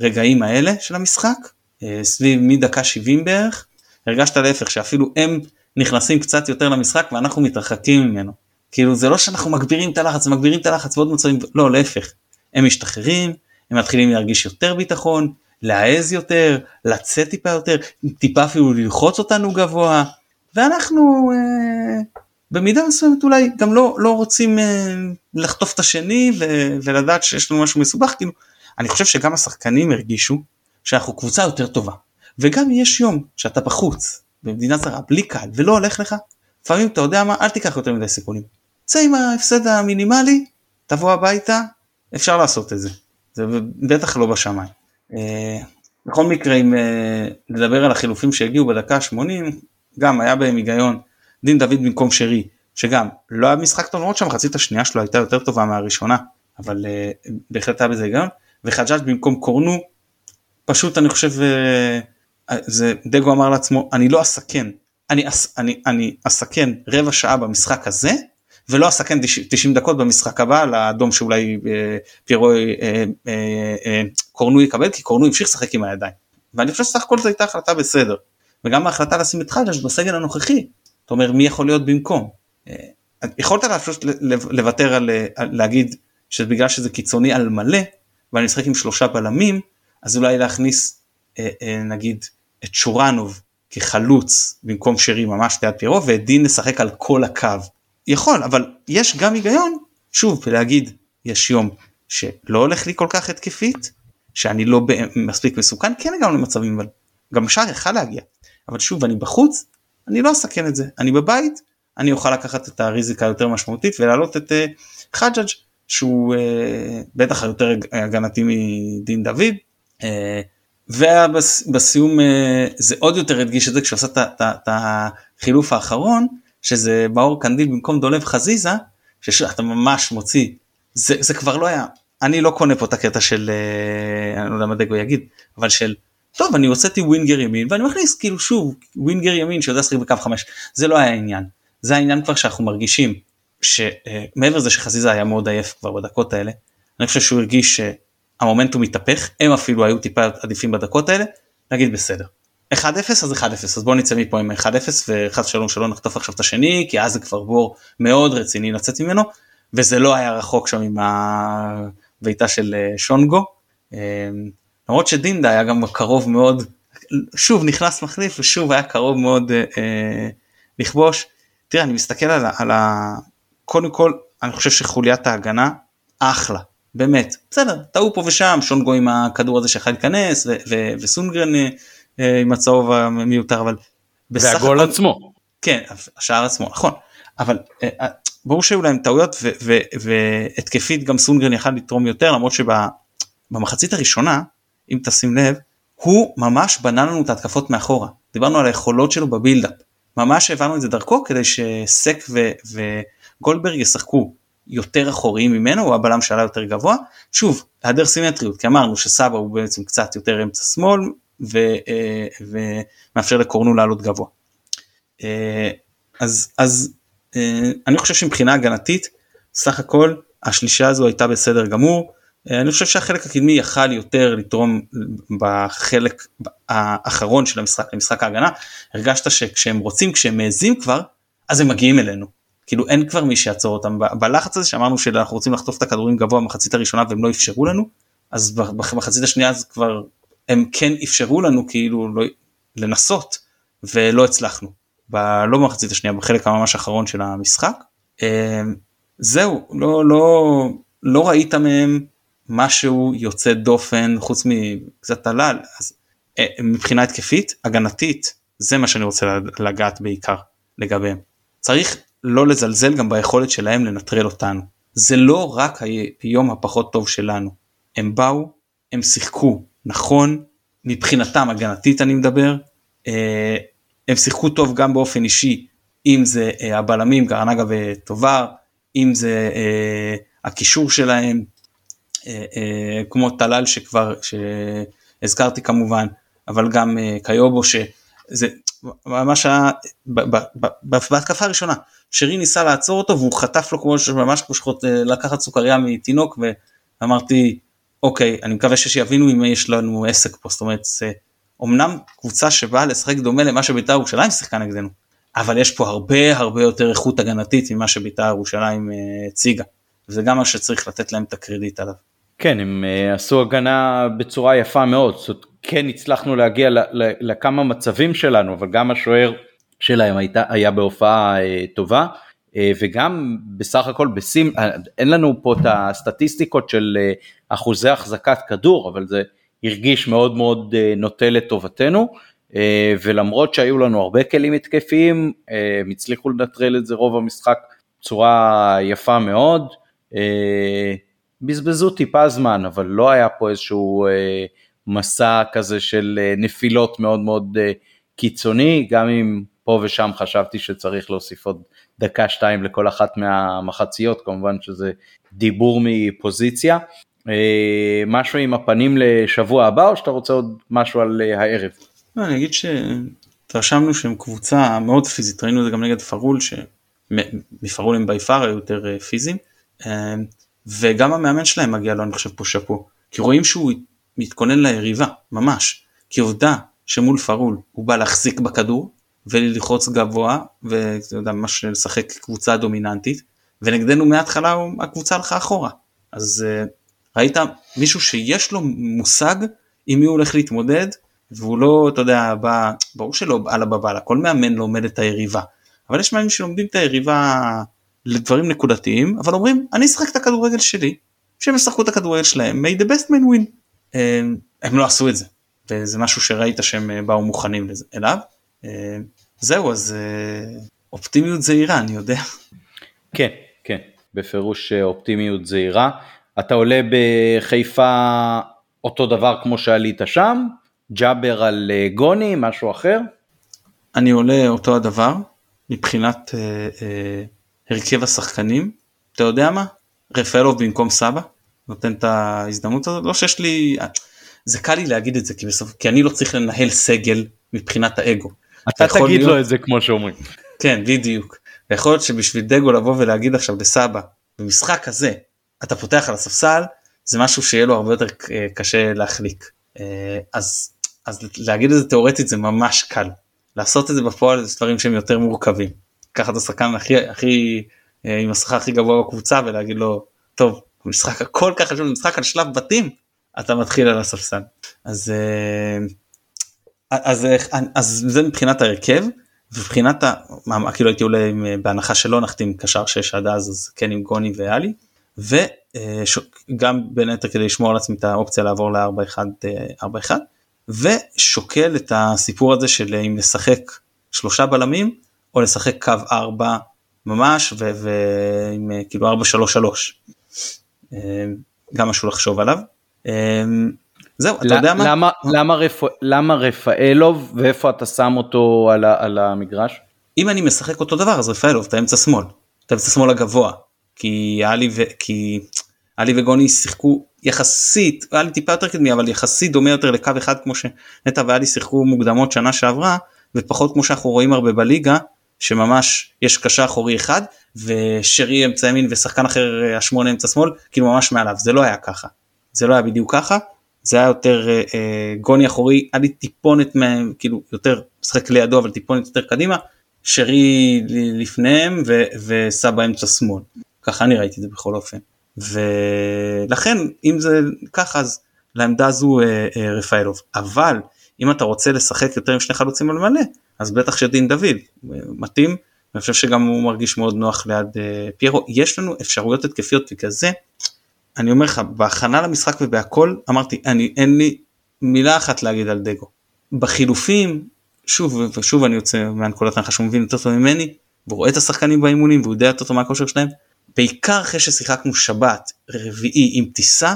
ברגעים האלה של המשחק אה, סביב מדקה 70 בערך הרגשת להפך שאפילו הם נכנסים קצת יותר למשחק ואנחנו מתרחקים ממנו. כאילו זה לא שאנחנו מגבירים את הלחץ מגבירים את הלחץ ועוד מצבים לא להפך. הם משתחררים הם מתחילים להרגיש יותר ביטחון להעז יותר לצאת טיפה יותר טיפה אפילו ללחוץ אותנו גבוה ואנחנו אה, במידה מסוימת אולי גם לא לא רוצים אה, לחטוף את השני ו, ולדעת שיש לנו משהו מסובך כאילו אני חושב שגם השחקנים הרגישו שאנחנו קבוצה יותר טובה וגם יש יום שאתה בחוץ במדינה זרה בלי קהל ולא הולך לך לפעמים אתה יודע מה אל תיקח יותר מדי סיכונים. צא עם ההפסד המינימלי תבוא הביתה אפשר לעשות את זה זה בטח לא בשמיים. אה, בכל מקרה אם אה, נדבר על החילופים שהגיעו בדקה 80 גם היה בהם היגיון דין דוד במקום שרי שגם לא היה משחק טוב למרות שהמחצית השנייה שלו הייתה יותר טובה מהראשונה אבל uh, בהחלט היה בזה היגיון וחג'אג' במקום קורנו פשוט אני חושב זה דגו אמר לעצמו אני לא אסכן אני, אס, אני, אני אסכן רבע שעה במשחק הזה ולא אסכן 90 דקות במשחק הבא לאדום שאולי אה, פירו אה, אה, קורנו יקבל כי קורנו המשיך לשחק עם הידיים ואני חושב שסך הכל זו הייתה החלטה בסדר וגם ההחלטה לשים את חג'אג' בסגל הנוכחי אתה אומר מי יכול להיות במקום. יכולת פשוט לוותר על, להגיד שבגלל שזה קיצוני על מלא ואני משחק עם שלושה בלמים אז אולי להכניס נגיד את שורנוב כחלוץ במקום שרי ממש ליד פירו ואת דין לשחק על כל הקו. יכול אבל יש גם היגיון שוב להגיד יש יום שלא הולך לי כל כך התקפית שאני לא מספיק מסוכן כן הגענו למצבים אבל גם שער יכל להגיע אבל שוב אני בחוץ אני לא אסכן את זה, אני בבית, אני אוכל לקחת את הריזיקה היותר משמעותית ולהעלות את uh, חג'אג' שהוא uh, בטח יותר הגנתי מדין דוד. אה, ובסיום אה, זה עוד יותר הדגיש את זה כשעשה את החילוף האחרון שזה מאור קנדיל במקום דולב חזיזה שאתה ממש מוציא. זה, זה כבר לא היה אני לא קונה פה את הקטע של אני לא יודע מה דגו יגיד אבל של טוב אני הוצאתי winger ימין ואני מכניס כאילו שוב winger ימין שיודע לשחק בקו 5 זה לא היה העניין. זה העניין כבר שאנחנו מרגישים שמעבר לזה שחזיזה היה מאוד עייף כבר בדקות האלה אני חושב שהוא הרגיש שהמומנטום מתהפך הם אפילו היו טיפה עדיפים בדקות האלה נגיד בסדר 1-0 אז 1-0 אז בוא נצא מפה עם 1-0 וחס שלום שלא נחטוף עכשיו את השני כי אז זה כבר בור מאוד רציני לצאת ממנו וזה לא היה רחוק שם עם הביתה של אה, שונגו. אמ, למרות שדינדה היה גם קרוב מאוד, שוב נכנס מחליף ושוב היה קרוב מאוד אה, אה, לכבוש. תראה אני מסתכל על, על ה... קודם כל אני חושב שחוליית ההגנה אחלה, באמת בסדר טעו פה ושם שונגו עם הכדור הזה שיכול להיכנס וסונגרן אה, עם הצהוב המיותר אבל. והגול הכל... עצמו. כן השער עצמו נכון אבל אה, אה, ברור שהיו להם טעויות והתקפית גם סונגרן יכל לתרום יותר למרות שבמחצית הראשונה אם תשים לב הוא ממש בנה לנו את ההתקפות מאחורה דיברנו על היכולות שלו בבילדאפ ממש הבנו את זה דרכו כדי שסק וגולדברג ישחקו יותר אחוריים ממנו הוא הבלם שעלה יותר גבוה שוב היעדר סימטריות כי אמרנו שסבא הוא בעצם קצת יותר אמצע שמאל ו, אה, ומאפשר לקורנו לעלות גבוה. אה, אז אז אה, אני חושב שמבחינה הגנתית סך הכל השלישה הזו הייתה בסדר גמור. אני חושב שהחלק הקדמי יכל יותר לתרום בחלק האחרון של המשחק למשחק ההגנה הרגשת שכשהם רוצים כשהם מעזים כבר אז הם מגיעים אלינו כאילו אין כבר מי שיעצור אותם בלחץ הזה שאמרנו שאנחנו רוצים לחטוף את הכדורים גבוה במחצית הראשונה והם לא אפשרו לנו אז במחצית השנייה אז כבר הם כן אפשרו לנו כאילו לא, לנסות ולא הצלחנו. ב, לא במחצית השנייה בחלק הממש האחרון של המשחק. אמ, זהו לא לא לא ראית מהם משהו יוצא דופן חוץ מקצת עלל אז אה, מבחינה התקפית הגנתית זה מה שאני רוצה לגעת בעיקר לגביהם. צריך לא לזלזל גם ביכולת שלהם לנטרל אותנו. זה לא רק היום הפחות טוב שלנו. הם באו, הם שיחקו נכון, מבחינתם הגנתית אני מדבר, אה, הם שיחקו טוב גם באופן אישי, אם זה אה, הבלמים גרנגה וטובר, אם זה אה, הקישור שלהם, כמו טלל שכבר, שהזכרתי כמובן, אבל גם קיובו שזה ממש היה בהתקפה הראשונה שרי ניסה לעצור אותו והוא חטף לו כמו שממש כמו אה, לקחת סוכריה מתינוק ואמרתי אוקיי אני מקווה שיבינו אם יש לנו עסק פה זאת אומרת זה אמנם קבוצה שבאה לשחק דומה למה שבית"ר ירושלים שיחקה נגדנו אבל יש פה הרבה הרבה יותר איכות הגנתית ממה שבית"ר ירושלים אה, הציגה וזה גם מה שצריך לתת להם את הקרדיט עליו. כן הם uh, עשו הגנה בצורה יפה מאוד זאת כן הצלחנו להגיע לכמה מצבים שלנו אבל גם השוער שלהם היה בהופעה אה, טובה אה, וגם בסך הכל בשים, אה, אין לנו פה את הסטטיסטיקות של אה, אחוזי החזקת כדור אבל זה הרגיש מאוד מאוד אה, נוטה לטובתנו אה, ולמרות שהיו לנו הרבה כלים התקפיים אה, הם הצליחו לנטרל את זה רוב המשחק בצורה יפה מאוד. אה, בזבזו טיפה זמן אבל לא היה פה איזשהו אה, מסע כזה של אה, נפילות מאוד מאוד אה, קיצוני גם אם פה ושם חשבתי שצריך להוסיף עוד דקה שתיים לכל אחת מהמחציות כמובן שזה דיבור מפוזיציה. אה, משהו עם הפנים לשבוע הבא או שאתה רוצה עוד משהו על הערב? לא, אני אגיד שהתרשמנו שהם קבוצה מאוד פיזית ראינו את זה גם נגד פרול שמפרול הם ביפר היו יותר פיזיים וגם המאמן שלהם מגיע לו אני חושב פה שאפו כי רואים שהוא מתכונן ליריבה, ממש. כי עובדה שמול פרול הוא בא להחזיק בכדור וללחוץ גבוה ואתה יודע ממש לשחק קבוצה דומיננטית ונגדנו מההתחלה הקבוצה הלכה אחורה. אז uh, ראית מישהו שיש לו מושג עם מי הוא הולך להתמודד? והוא לא אתה יודע בא ברור שלא על הבבלה כל מאמן לומד את היריבה. אבל יש מאמנים שלומדים את היריבה לדברים נקודתיים אבל אומרים אני אשחק את הכדורגל שלי. שהם ישחקו את הכדורגל שלהם may the best man win. הם לא עשו את זה. וזה משהו שראית שהם אה, באו מוכנים אליו. אה, זהו אז אה, אופטימיות זהירה אני יודע. כן כן בפירוש אופטימיות זהירה. אתה עולה בחיפה אותו דבר כמו שעלית שם? ג'אבר על גוני משהו אחר? אני עולה אותו הדבר מבחינת אה, אה, הרכב השחקנים אתה יודע מה? רפאלוב במקום סבא נותן את ההזדמנות הזאת לא שיש לי זה קל לי להגיד את זה כי, בסוף, כי אני לא צריך לנהל סגל מבחינת האגו. אתה תגיד להיות... לו את זה כמו שאומרים. כן בדיוק. יכול להיות שבשביל דגו לבוא ולהגיד עכשיו לסבא במשחק הזה אתה פותח על הספסל זה משהו שיהיה לו הרבה יותר קשה להחליק. אה, אז, אז להגיד את זה תאורטית זה ממש קל. לעשות את זה בפועל זה דברים שהם יותר מורכבים. לקחת את השחקן הכי הכי אה, עם השכר הכי גבוה בקבוצה ולהגיד לו טוב משחק הכל כך חשוב משחק על שלב בתים אתה מתחיל על הספסל אז אה, אז אז, זה מבחינת ההרכב מבחינת ה... כאילו הייתי עולה בהנחה שלא נחתים קשר 6 עד אז אז כן עם גוני ואלי וגם בין היתר כדי לשמור על עצמי את האופציה לעבור ל-4-1 ושוקל את הסיפור הזה של אם לשחק שלושה בלמים או לשחק קו 4 ממש ועם כאילו 4-3-3 גם משהו לחשוב עליו. זהו, אתה יודע מה? למה, למה, רפ... למה רפאלוב? ואיפה אתה שם אותו על, ה... על המגרש? אם אני משחק אותו דבר אז רפאלוב אתה אמצע שמאל, אתה אמצע שמאל הגבוה, כי עלי ו... כי עלי וגוני שיחקו יחסית, עלי טיפה יותר קדמי אבל יחסית דומה יותר לקו אחד כמו שנטע ועלי שיחקו מוקדמות שנה שעברה ופחות כמו שאנחנו רואים הרבה בליגה שממש יש קשה אחורי אחד ושרי אמצע ימין ושחקן אחר השמונה אמצע שמאל כאילו ממש מעליו. זה לא היה ככה. זה לא היה בדיוק ככה זה היה יותר אה, אה, גוני אחורי היה לי טיפונת מהם כאילו יותר משחק לידו אבל טיפונת יותר קדימה שרי לפניהם ו, וסבא אמצע שמאל. ככה אני ראיתי את זה בכל אופן. ולכן אם זה ככה אז לעמדה הזו אה, אה, רפאלוב. אבל אם אתה רוצה לשחק יותר עם שני חלוצים על מלא אז בטח שדין דוד מתאים. אני חושב שגם הוא מרגיש מאוד נוח ליד אה, פיירו. יש לנו אפשרויות התקפיות וכזה אני אומר לך בהכנה למשחק ובהכל אמרתי אני אין לי מילה אחת להגיד על דגו. בחילופים שוב ושוב אני יוצא מהנקודת הנחה שהוא מבין יותר טוב ממני והוא רואה את השחקנים באימונים והוא יודע יותר טוב מה הכושר שלהם בעיקר אחרי ששיחקנו שבת רביעי עם טיסה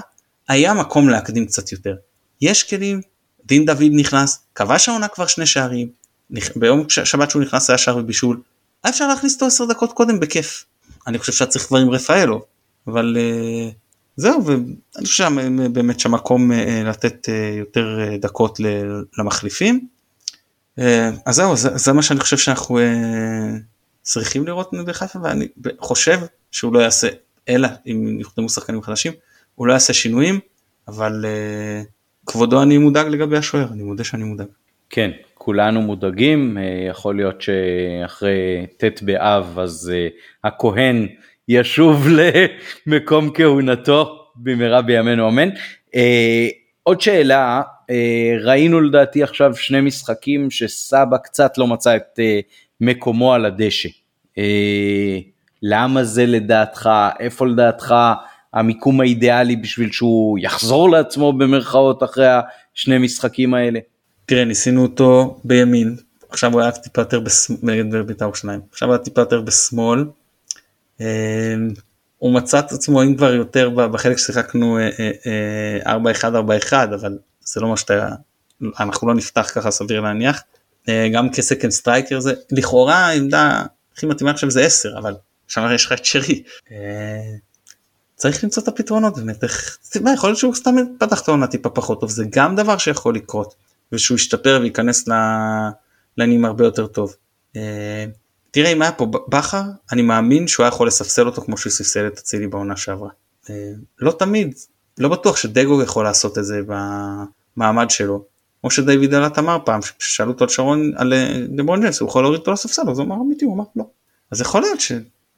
היה מקום להקדים קצת יותר. יש כלים דין דוד נכנס כבש העונה כבר שני שערים ביום שבת שהוא נכנס היה שער ובישול אפשר להכניס אותו 10 דקות קודם בכיף. אני חושב שהיה צריך כבר עם רפאלו אבל. Uh, זהו ואני חושב שבאמת שהמקום אה, לתת אה, יותר אה, דקות למחליפים. אז זהו זה, זה מה שאני חושב שאנחנו צריכים לראות בחיפה ואני חושב שהוא לא יעשה אלא אם יוחתמו שחקנים חדשים הוא לא יעשה שינויים אבל כבודו אני מודאג לגבי השוער אני מודה שאני מודאג. כן כולנו מודאגים יכול להיות שאחרי ט' באב אז הכהן ישוב למקום כהונתו במהרה בימינו אמן. אה, עוד שאלה, אה, ראינו לדעתי עכשיו שני משחקים שסבא קצת לא מצא את אה, מקומו על הדשא. אה, למה זה לדעתך, איפה לדעתך המיקום האידיאלי בשביל שהוא יחזור לעצמו במרכאות אחרי השני משחקים האלה? תראה ניסינו אותו בימין עכשיו הוא היה טיפה יותר בבית"ר ירושלים עכשיו הוא היה טיפה יותר בשמאל הוא מצא את עצמו אם כבר יותר בחלק ששיחקנו 4-1-4-1 אה, אה, אבל זה לא מה שאתה אנחנו לא נפתח ככה סביר להניח גם כ second striker זה לכאורה העמדה הכי מתאימה עכשיו זה 10 אבל שם יש לך את שרי. צריך למצוא את הפתרונות באמת איך יכול להיות שהוא סתם פתח את העונה טיפה פחות טוב זה גם דבר שיכול לקרות ושהוא ישתפר וייכנס לעניינים הרבה יותר טוב. תראה אם היה פה בכר אני מאמין שהוא היה יכול לספסל אותו כמו שהוא ספסל את אצילי בעונה שעברה. אה, לא תמיד לא בטוח שדגו יכול לעשות את זה במעמד שלו. כמו שדיוויד אלת אמר פעם כששאלו אותו על שרון על דברון אה, ג'נס הוא יכול להוריד אותו לספסל אז הוא אמר אמיתי הוא אמר לא. אז יכול להיות ש,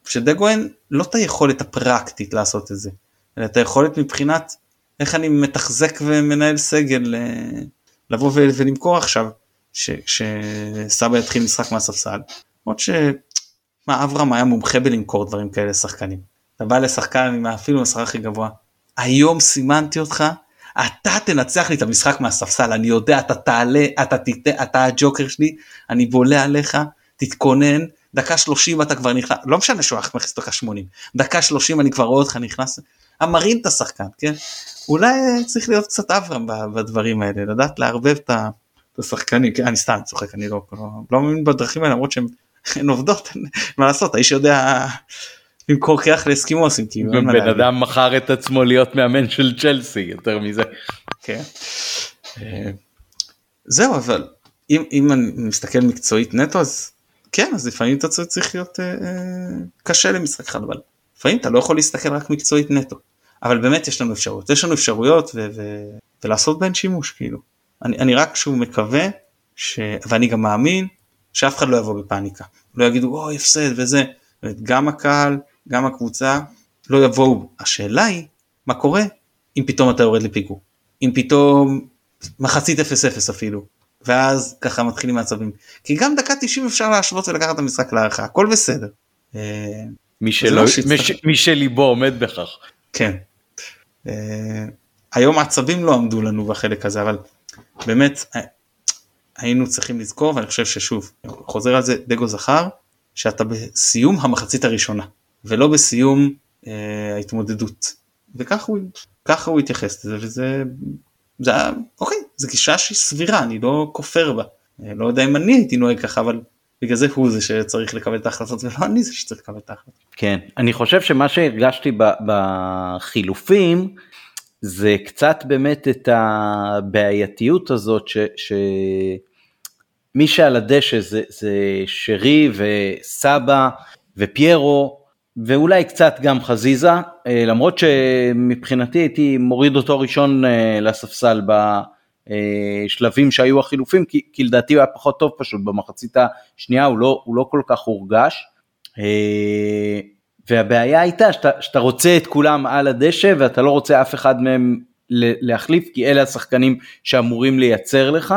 שדגו אין לא את היכולת הפרקטית לעשות את זה אלא את היכולת מבחינת איך אני מתחזק ומנהל סגל אה, לבוא ולמכור עכשיו שסבא יתחיל משחק מהספסל למרות שמה אברהם היה מומחה בלמכור דברים כאלה לשחקנים. אתה בא לשחקן עם אפילו השכר הכי גבוה. היום סימנתי אותך אתה תנצח לי את המשחק מהספסל אני יודע אתה תעלה אתה תיתן אתה הג'וקר שלי אני בולה עליך תתכונן דקה 30 אתה כבר נכנס לא משנה שהוא הולך מכניס דקה 80 דקה 30 אני כבר רואה אותך נכנס המרין את השחקן כן אולי צריך להיות קצת אברהם בדברים האלה לדעת לערבב את השחקנים כן, אני סתם צוחק אני לא לא, לא מאמין בדרכים האלה למרות שהם הן עובדות, מה לעשות, האיש יודע למכור קרח לאסקימוסים. כאילו, בן אדם מכר את עצמו להיות מאמן של צ'לסי, יותר מזה. כן. אה, זהו, אבל אם, אם אני מסתכל מקצועית נטו, אז כן, אז לפעמים אתה צריך להיות אה, אה, קשה למשחק אחד, אבל לפעמים אתה לא יכול להסתכל רק מקצועית נטו. אבל באמת יש לנו אפשרויות, יש לנו אפשרויות ו- ו- ולעשות בהן שימוש, כאילו. אני, אני רק שוב מקווה, ש... ואני גם מאמין, שאף אחד לא יבוא בפאניקה, לא יגידו אוי הפסד וזה, גם הקהל, גם הקבוצה לא יבואו, השאלה היא מה קורה אם פתאום אתה יורד לפיגור, אם פתאום מחצית 0-0 אפילו, ואז ככה מתחילים מעצבים, כי גם דקה 90 אפשר להשוות ולקחת את המשחק להערכה, הכל בסדר. אה, מי שליבו עומד בכך. כן. היום העצבים לא עמדו לנו בחלק הזה אבל באמת היינו צריכים לזכור ואני חושב ששוב חוזר על זה דגו זכר שאתה בסיום המחצית הראשונה ולא בסיום אה, ההתמודדות וככה הוא, הוא התייחס לזה וזה זה היה אוקיי זה גישה שהיא סבירה אני לא כופר בה אה, לא יודע אם אני הייתי נוהג ככה אבל בגלל זה הוא זה שצריך לקבל את ההחלטות ולא אני זה שצריך לקבל את ההחלטות. כן אני חושב שמה שהרגשתי בחילופים זה קצת באמת את הבעייתיות הזאת ש, שמי שעל הדשא זה, זה שרי וסבא ופיירו ואולי קצת גם חזיזה אה, למרות שמבחינתי הייתי מוריד אותו ראשון אה, לספסל בשלבים שהיו החילופים כי, כי לדעתי הוא היה פחות טוב פשוט במחצית השנייה הוא לא, הוא לא כל כך הורגש. והבעיה הייתה שאתה, שאתה רוצה את כולם על הדשא ואתה לא רוצה אף אחד מהם להחליף כי אלה השחקנים שאמורים לייצר לך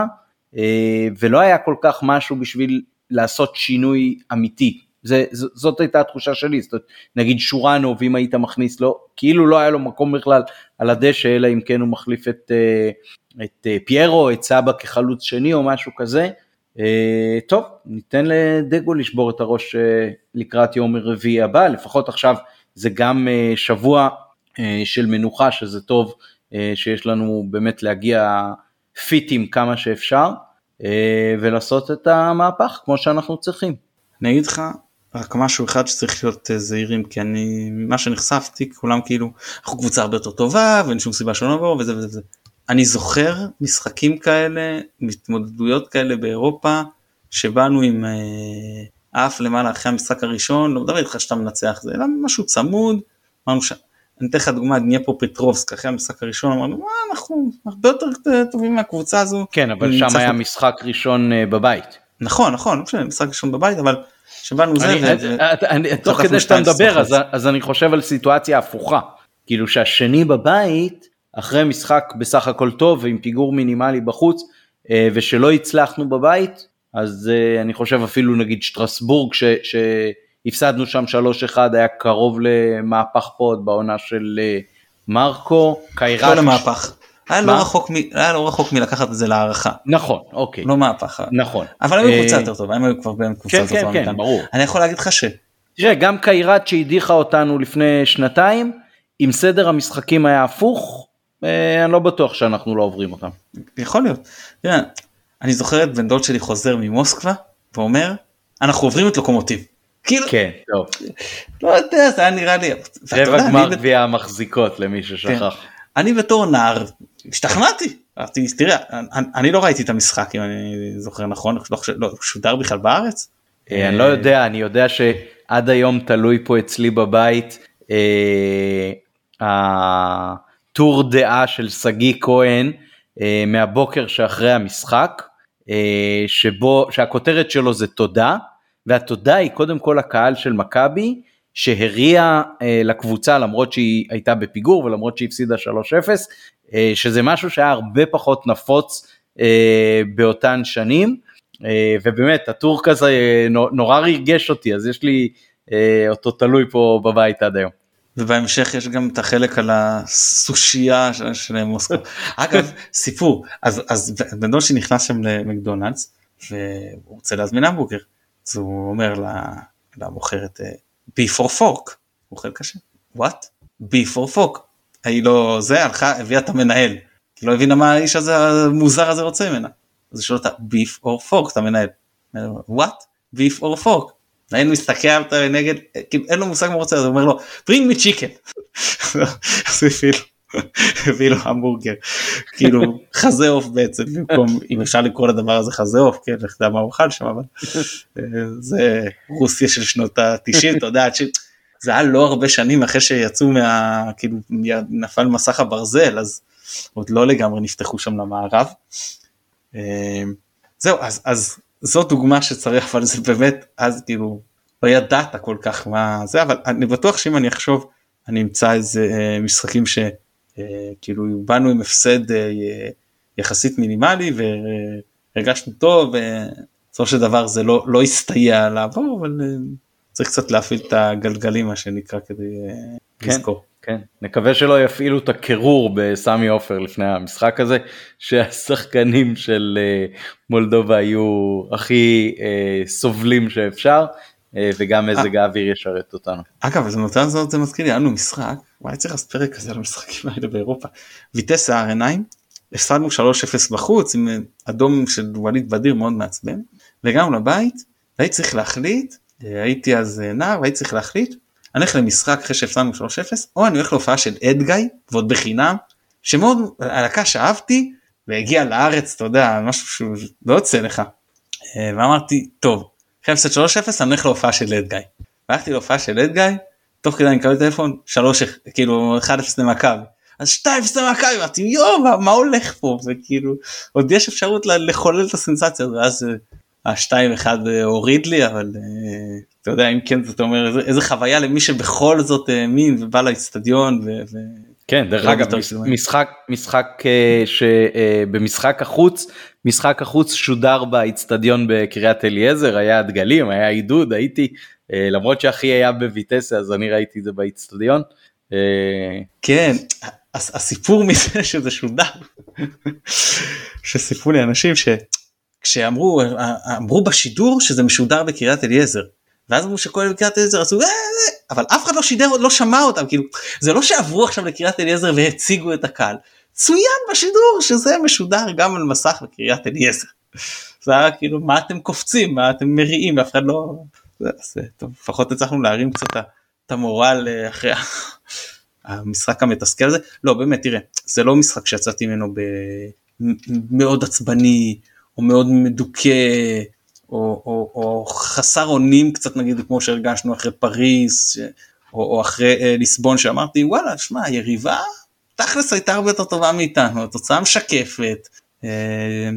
אה, ולא היה כל כך משהו בשביל לעשות שינוי אמיתי. זה, זאת הייתה התחושה שלי, זאת אומרת, נגיד שורנו ואם היית מכניס לו, כאילו לא היה לו מקום בכלל על הדשא אלא אם כן הוא מחליף את, אה, את אה, פיירו, את סבא כחלוץ שני או משהו כזה. אה, טוב, ניתן לדגו לשבור את הראש אה, לקראת יום רביעי הבא, לפחות עכשיו זה גם אה, שבוע של מנוחה שזה טוב שיש לנו באמת להגיע פיטים כמה שאפשר ולעשות את המהפך כמו שאנחנו צריכים. אני אגיד לך רק משהו אחד שצריך להיות זהירים כי אני מה שנחשפתי כולם כאילו אנחנו קבוצה הרבה יותר טובה ואין שום סיבה שלא נבוא וזה וזה וזה אני זוכר משחקים כאלה, התמודדויות כאלה באירופה, שבאנו עם אה, אף למעלה אחרי המשחק הראשון, לא מדבר איתך שאתה מנצח, זה אלא משהו צמוד, אמרנו ש... אני אתן לך דוגמא, דניאפו פטרובסק, אחרי המשחק הראשון אמרנו, מה אנחנו הרבה יותר טובים מהקבוצה הזו. כן, אבל שם היה משחק ראשון אה, בבית. נכון, נכון, לא משנה, משחק ראשון בבית, אבל שבאנו זה... תוך כדי שאתה מדבר, אז אני חושב על סיטואציה הפוכה, כאילו שהשני בבית, אחרי משחק בסך הכל טוב ועם פיגור מינימלי בחוץ אה, ושלא הצלחנו בבית, אז אה, אני חושב אפילו נגיד שטרסבורג שהפסדנו שם 3-1 היה קרוב למהפך פה עוד בעונה של אה, מרקו, קיירת. לא למהפך. היה לא, רחוק מ... היה לא רחוק מלקחת את זה להערכה. נכון, אוקיי. לא מהפך. נכון. אבל הם היו קבוצה יותר טובה, הם היו כבר בין קבוצה יותר טובה. כן, כן, כן, ברור. אני יכול להגיד לך ש... תראה, גם קיירת שהדיחה אותנו לפני שנתיים, אם סדר המשחקים היה הפוך, אני לא בטוח שאנחנו לא עוברים אותם. יכול להיות. תראה, אני זוכר את בן דוד שלי חוזר ממוסקבה ואומר אנחנו עוברים את לוקומוטיב. כאילו, כן, טוב. לא יודע, זה היה נראה לי. רבע גמר גביע המחזיקות למי ששכח. כן. אני בתור נער השתכנעתי. תראה, אני לא ראיתי את המשחק אם אני זוכר נכון, לא, לא שודר בכלל בארץ? אה, אני לא יודע, אני יודע שעד היום תלוי פה אצלי בבית. טור דעה של שגיא כהן אה, מהבוקר שאחרי המשחק, אה, שבו, שהכותרת שלו זה תודה, והתודה היא קודם כל לקהל של מכבי, שהריע אה, לקבוצה למרות שהיא הייתה בפיגור ולמרות שהיא הפסידה 3-0, אה, שזה משהו שהיה הרבה פחות נפוץ אה, באותן שנים, אה, ובאמת הטור כזה אה, נורא ריגש אותי, אז יש לי אה, אותו תלוי פה בבית עד היום. ובהמשך יש גם את החלק על הסושייה של, מוסקו. אגב סיפור אז אז בן דוד שנכנס שם למקדונלדס והוא רוצה להזמין המבוגר אז הוא אומר למוכרת בי פור פורק הוא אוכל קשה. וואט בי פור פורק היא לא זה הלכה הביאה את המנהל. כי לא הבינה מה האיש הזה המוזר הזה רוצה ממנה. אז היא שואלת אותה ביף אור פורק את המנהל. וואט ביף אור פורק היינו מסתכל עליו נגד, כאילו אין לו מושג מה רוצה, אז הוא אומר לו, bring me chicken. אז הוא לו, הביא לו המבורגר, כאילו חזה עוף בעצם, במקום, אם אפשר לקרוא לדבר הזה חזה עוף, כן, לך תדע מה הוא אכל שם, אבל זה רוסיה של שנות ה-90, אתה יודע, זה היה לא הרבה שנים אחרי שיצאו מה, כאילו נפל מסך הברזל, אז עוד לא לגמרי נפתחו שם למערב. אה, זהו, אז, אז זו דוגמה שצריך אבל זה באמת אז כאילו לא ידעת כל כך מה זה אבל אני בטוח שאם אני אחשוב אני אמצא איזה אה, משחקים שכאילו אה, באנו עם הפסד אה, יחסית מינימלי והרגשנו טוב ובסופו של דבר זה לא לא הסתייע לעבור אבל צריך קצת להפעיל את הגלגלים מה שנקרא כדי כן, לזכור. כן, נקווה שלא יפעילו את הקירור בסמי עופר לפני המשחק הזה, שהשחקנים של מולדובה יהיו הכי סובלים שאפשר. וגם מזג האוויר ישרת אותנו. אגב, אז בנותן זאת זה מזכיר לי, היה לנו משחק, וואי צריך לעשות פרק כזה על המשחקים האלה באירופה. ויטסה עיניים, הפסדנו 3-0 בחוץ עם אדום של ווליד בדיר מאוד מעצבן, והגענו לבית, והייתי צריך להחליט, הייתי אז נער והייתי צריך להחליט, אני הולך למשחק אחרי שהפסדנו 3-0, או אני הולך להופעה של אדגאי, ועוד בחינם, שמאוד, הלהקה שאהבתי, והגיע לארץ, אתה יודע, משהו שהוא לא יוצא לך. ואמרתי, טוב, אחרי הפסד 3-0 אני הולך להופעה של אדגאי. הלכתי להופעה של אדגאי, תוך כדי אני מקבל טלפון, 3, כאילו 1-0 למכבי. אז 2-0 למכבי, אמרתי יואו מה, הולך פה, וכאילו עוד יש אפשרות לחולל את הסנסציה, ואז ה-2-1 אה, הוריד לי, אבל אה, אתה יודע אם כן זאת אומרת איזה, חוויה למי שבכל זאת האמין ובא לאצטדיון. כן, דרך אגב, משחק, משחק אה, שבמשחק החוץ, משחק החוץ שודר באיצטדיון בקריית אליעזר, היה דגלים, היה עידוד, הייתי, למרות שאחי היה בויטסה אז אני ראיתי את זה באיצטדיון. כן, הסיפור מזה שזה שודר, שסיפרו לי אנשים שכשאמרו, אמרו בשידור שזה משודר בקריית אליעזר, ואז אמרו שכל בקריית אליעזר עשו אבל אף אחד לא שידר לא שמע אותם כאילו זה לא שעברו עכשיו לקריית אליעזר והציגו את הקהל. צוין בשידור שזה משודר גם על מסך בקריית אליעזר. זה היה כאילו מה אתם קופצים? מה אתם מריעים? אף אחד לא. זה, טוב, לפחות הצלחנו להרים קצת את המורל אה, אחרי המשחק המתסכל הזה. לא באמת תראה זה לא משחק שיצאתי ממנו מאוד עצבני או מאוד מדוכא או, או, או חסר אונים קצת נגיד כמו שהרגשנו אחרי פריז או, או אחרי אה, ליסבון שאמרתי וואלה שמע היריבה תכלס הייתה הרבה יותר טובה מאיתנו התוצאה משקפת. אה,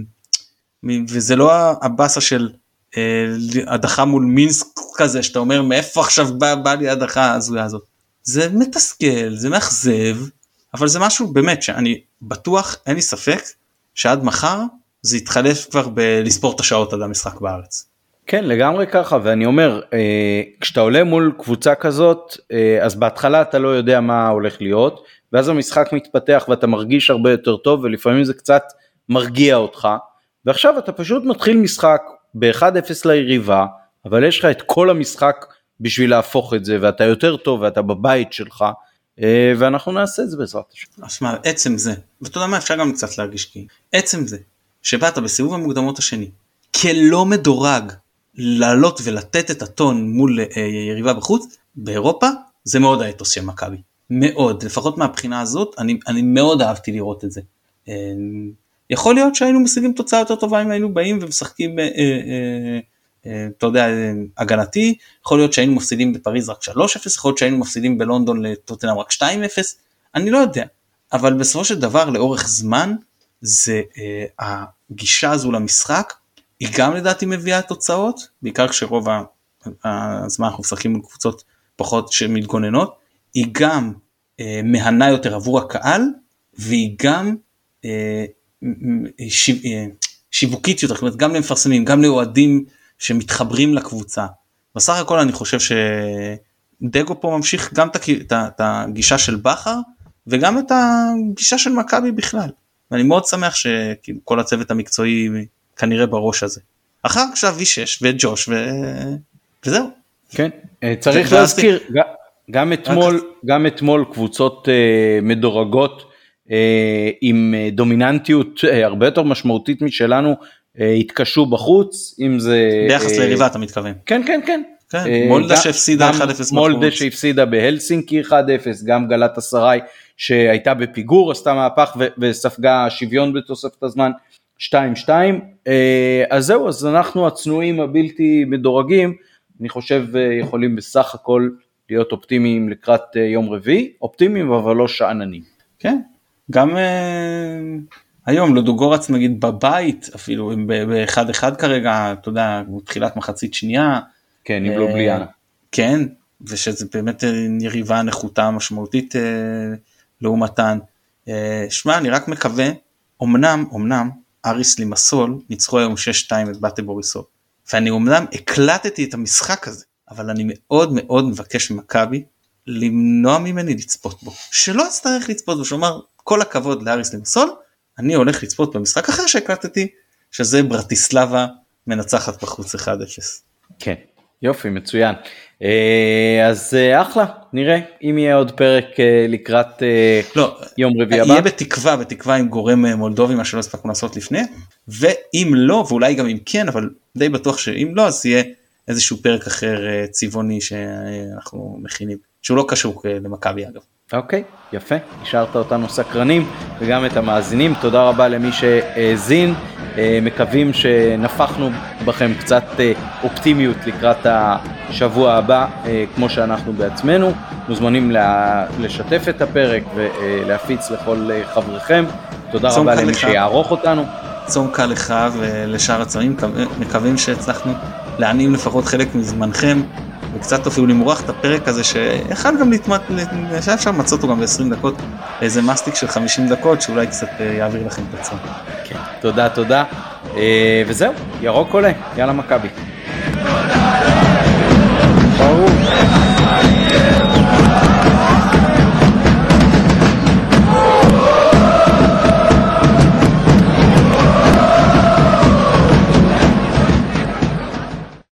וזה לא הבאסה של אה, הדחה מול מינסק כזה שאתה אומר מאיפה עכשיו בא, בא לי ההדחה ההזויה הזאת? זה מתסכל זה מאכזב אבל זה משהו באמת שאני בטוח אין לי ספק שעד מחר זה יתחלף כבר בלספור את השעות עד המשחק בארץ. כן לגמרי ככה ואני אומר אה, כשאתה עולה מול קבוצה כזאת אה, אז בהתחלה אתה לא יודע מה הולך להיות ואז המשחק מתפתח ואתה מרגיש הרבה יותר טוב ולפעמים זה קצת מרגיע אותך ועכשיו אתה פשוט מתחיל משחק ב-1-0 ליריבה אבל יש לך את כל המשחק בשביל להפוך את זה ואתה יותר טוב ואתה בבית שלך אה, ואנחנו נעשה את זה בעזרת השם. אז מה עצם זה ואתה יודע מה אפשר גם קצת להרגיש כי עצם זה שבאת בסיבוב המוקדמות השני כלא מדורג לעלות ולתת את הטון מול אה, יריבה בחוץ באירופה זה מאוד האתוס של מכבי. מאוד. לפחות מהבחינה הזאת אני, אני מאוד אהבתי לראות את זה. אה, יכול להיות שהיינו משיגים תוצאה יותר טובה אם היינו באים ומשחקים אה, אה, אה, אתה יודע הגנתי. יכול להיות שהיינו מפסידים בפריז רק 3-0 יכול להיות שהיינו מפסידים בלונדון לטוטנאם רק 2-0 אני לא יודע. אבל בסופו של דבר לאורך זמן זה אה, הגישה הזו למשחק היא גם לדעתי מביאה תוצאות בעיקר כשרוב הזמן אנחנו משחקים עם קבוצות פחות שמתגוננות היא גם אה, מהנה יותר עבור הקהל והיא גם אה, אה, שיווקית יותר, זאת אומרת גם למפרסמים גם לאוהדים שמתחברים לקבוצה. בסך הכל אני חושב שדגו פה ממשיך גם את הגישה של בכר וגם את הגישה של מכבי בכלל. ואני מאוד שמח שכל הצוות המקצועי כנראה בראש הזה. אחר עכשיו V6 וג'וש ו... וזהו. כן, אה, צריך להזכיר, גם אתמול, גם אתמול קבוצות uh, מדורגות uh, עם דומיננטיות הרבה יותר משמעותית משלנו התקשו בחוץ, אם זה... ביחס ליריבה אתה מתכוון. כן, כן, כן. כן, מולדה שהפסידה 1-0 מולדה שהפסידה בהלסינקי 1-0, גם גלת אסריי שהייתה בפיגור עשתה מהפך וספגה שוויון בתוספת הזמן 2-2 אה, אז זהו אז אנחנו הצנועים הבלתי מדורגים אני חושב אה, יכולים בסך הכל להיות אופטימיים לקראת אה, יום רביעי אופטימיים אבל לא שאננים. כן גם היום לודוגורץ נגיד בבית אפילו הם באחד אחד כרגע אתה יודע תחילת מחצית שנייה. כן עם לובליאנה. כן ושזה באמת יריבה נחותה משמעותית לעומתן. אה, שמע אני רק מקווה אמנם אמנם אריס לימסול ניצחו היום 6-2 את באטה בוריסוב ואני אמנם הקלטתי את המשחק הזה אבל אני מאוד מאוד מבקש ממכבי למנוע ממני לצפות בו. שלא אצטרך לצפות בו, שאומר כל הכבוד לאריס לימסול, אני הולך לצפות במשחק אחר שהקלטתי, שזה ברטיסלבה מנצחת בחוץ 1-0. כן, יופי, מצוין. אה, אז אה, אחלה, נראה אם יהיה עוד פרק אה, לקראת לא, יום רביעי הבא. יהיה בתקווה, בתקווה עם גורם מולדובי, מה שלא הספקנו לעשות לפני, ואם לא, ואולי גם אם כן, אבל די בטוח שאם לא, אז יהיה איזשהו פרק אחר צבעוני שאנחנו מכינים, שהוא לא קשור למכבי אגב. אוקיי, okay, יפה, השארת אותנו סקרנים וגם את המאזינים, תודה רבה למי שהאזין, מקווים שנפחנו בכם קצת אה, אופטימיות לקראת השבוע הבא, אה, כמו שאנחנו בעצמנו, מוזמנים לשתף את הפרק ולהפיץ לכל חבריכם, תודה רבה למי שיערוך אותנו. צום קל לך ולשאר הצועים, מקווים שהצלחנו להנעים לפחות חלק מזמנכם וקצת אפילו למרוח את הפרק הזה שיכל גם להתמד... שהיה אפשר למצות אותו גם ב-20 דקות, איזה מסטיק של 50 דקות שאולי קצת אה, יעביר לכם את הצעה. כן, תודה, תודה. אה, וזהו, ירוק עולה, יאללה מכבי. ברור.